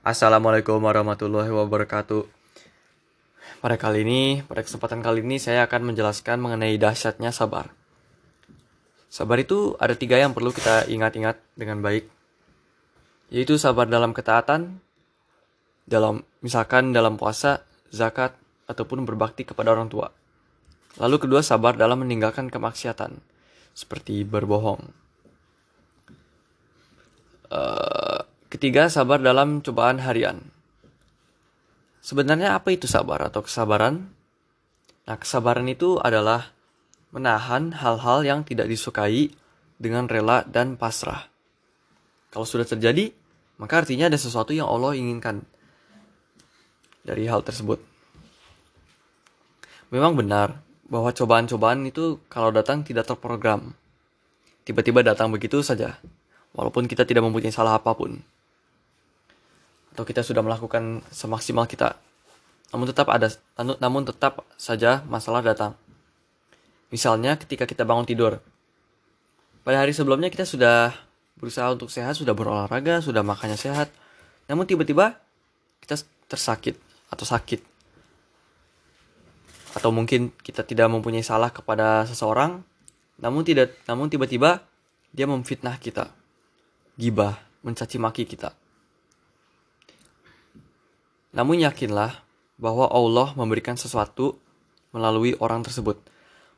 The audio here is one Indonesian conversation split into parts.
Assalamualaikum warahmatullahi wabarakatuh. Pada kali ini, pada kesempatan kali ini saya akan menjelaskan mengenai dahsyatnya sabar. Sabar itu ada tiga yang perlu kita ingat-ingat dengan baik, yaitu sabar dalam ketaatan, dalam misalkan dalam puasa, zakat, ataupun berbakti kepada orang tua. Lalu kedua sabar dalam meninggalkan kemaksiatan, seperti berbohong. Uh, ketiga sabar dalam cobaan harian, Sebenarnya apa itu sabar atau kesabaran? Nah, kesabaran itu adalah menahan hal-hal yang tidak disukai dengan rela dan pasrah. Kalau sudah terjadi, maka artinya ada sesuatu yang Allah inginkan dari hal tersebut. Memang benar bahwa cobaan-cobaan itu kalau datang tidak terprogram. Tiba-tiba datang begitu saja, walaupun kita tidak mempunyai salah apa pun atau kita sudah melakukan semaksimal kita. Namun tetap ada namun tetap saja masalah datang. Misalnya ketika kita bangun tidur. Pada hari sebelumnya kita sudah berusaha untuk sehat, sudah berolahraga, sudah makannya sehat. Namun tiba-tiba kita tersakit atau sakit. Atau mungkin kita tidak mempunyai salah kepada seseorang, namun tidak namun tiba-tiba dia memfitnah kita. Gibah, mencaci maki kita. Namun yakinlah bahwa Allah memberikan sesuatu melalui orang tersebut.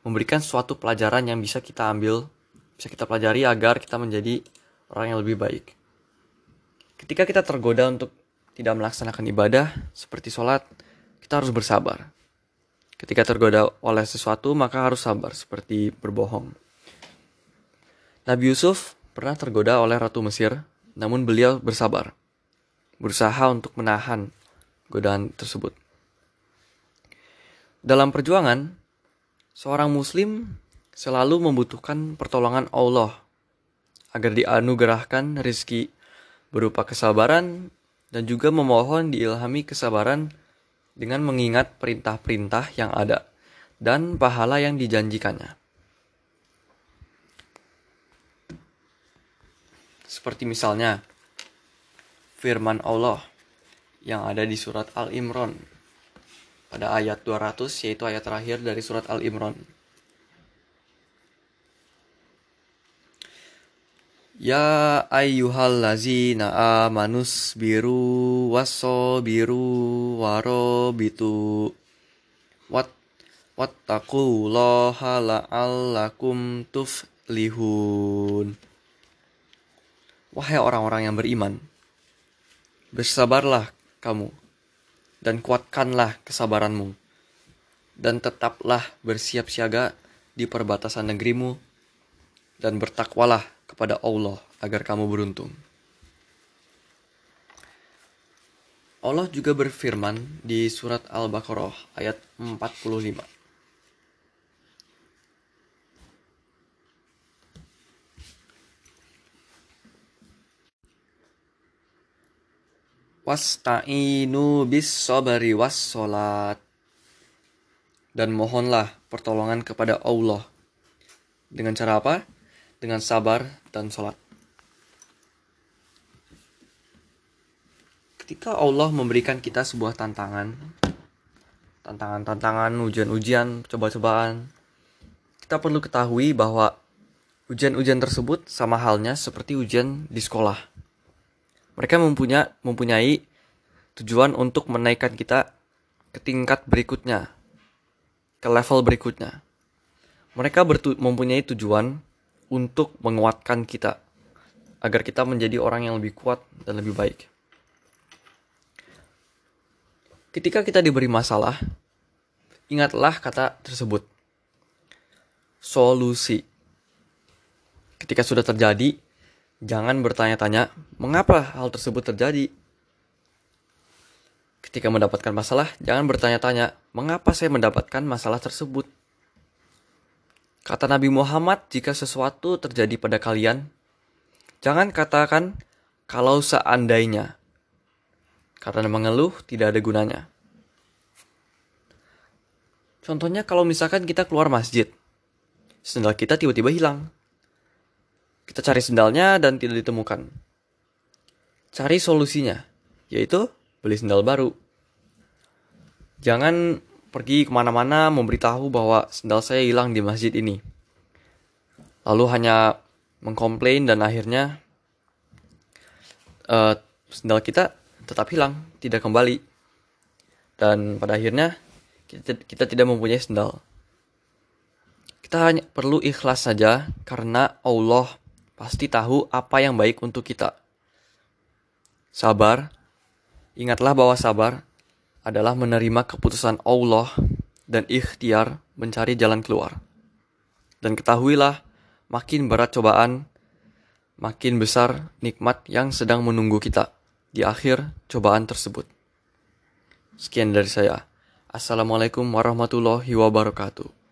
Memberikan suatu pelajaran yang bisa kita ambil, bisa kita pelajari agar kita menjadi orang yang lebih baik. Ketika kita tergoda untuk tidak melaksanakan ibadah seperti sholat, kita harus bersabar. Ketika tergoda oleh sesuatu, maka harus sabar seperti berbohong. Nabi Yusuf pernah tergoda oleh Ratu Mesir, namun beliau bersabar. Berusaha untuk menahan godaan tersebut. Dalam perjuangan, seorang muslim selalu membutuhkan pertolongan Allah agar dianugerahkan rezeki berupa kesabaran dan juga memohon diilhami kesabaran dengan mengingat perintah-perintah yang ada dan pahala yang dijanjikannya. Seperti misalnya firman Allah yang ada di surat Al-Imran pada ayat 200 yaitu ayat terakhir dari surat Al-Imran. Ya ayyuhallazina amanus biru waso biru waro bitu wat wattaqullaha la'allakum tuflihun Wahai orang-orang yang beriman bersabarlah kamu, dan kuatkanlah kesabaranmu, dan tetaplah bersiap siaga di perbatasan negerimu, dan bertakwalah kepada Allah agar kamu beruntung. Allah juga berfirman di surat Al-Baqarah ayat 45. Wasta'inu bis sabari was solat. Dan mohonlah pertolongan kepada Allah. Dengan cara apa? Dengan sabar dan sholat. Ketika Allah memberikan kita sebuah tantangan, tantangan-tantangan, ujian-ujian, coba-cobaan, kita perlu ketahui bahwa ujian-ujian tersebut sama halnya seperti ujian di sekolah mereka mempunyai, mempunyai tujuan untuk menaikkan kita ke tingkat berikutnya, ke level berikutnya. Mereka mempunyai tujuan untuk menguatkan kita, agar kita menjadi orang yang lebih kuat dan lebih baik. Ketika kita diberi masalah, ingatlah kata tersebut. Solusi. Ketika sudah terjadi, Jangan bertanya-tanya mengapa hal tersebut terjadi. Ketika mendapatkan masalah, jangan bertanya-tanya mengapa saya mendapatkan masalah tersebut. Kata Nabi Muhammad, jika sesuatu terjadi pada kalian, jangan katakan kalau seandainya. Karena mengeluh tidak ada gunanya. Contohnya kalau misalkan kita keluar masjid, sendal kita tiba-tiba hilang. Kita cari sendalnya dan tidak ditemukan. Cari solusinya, yaitu beli sendal baru. Jangan pergi ke mana-mana memberitahu bahwa sendal saya hilang di masjid ini. Lalu hanya mengkomplain dan akhirnya uh, sendal kita tetap hilang, tidak kembali. Dan pada akhirnya kita, kita tidak mempunyai sendal. Kita hanya perlu ikhlas saja karena Allah pasti tahu apa yang baik untuk kita. Sabar, ingatlah bahwa sabar adalah menerima keputusan Allah dan ikhtiar mencari jalan keluar. Dan ketahuilah, makin berat cobaan, makin besar nikmat yang sedang menunggu kita di akhir cobaan tersebut. Sekian dari saya. Assalamualaikum warahmatullahi wabarakatuh.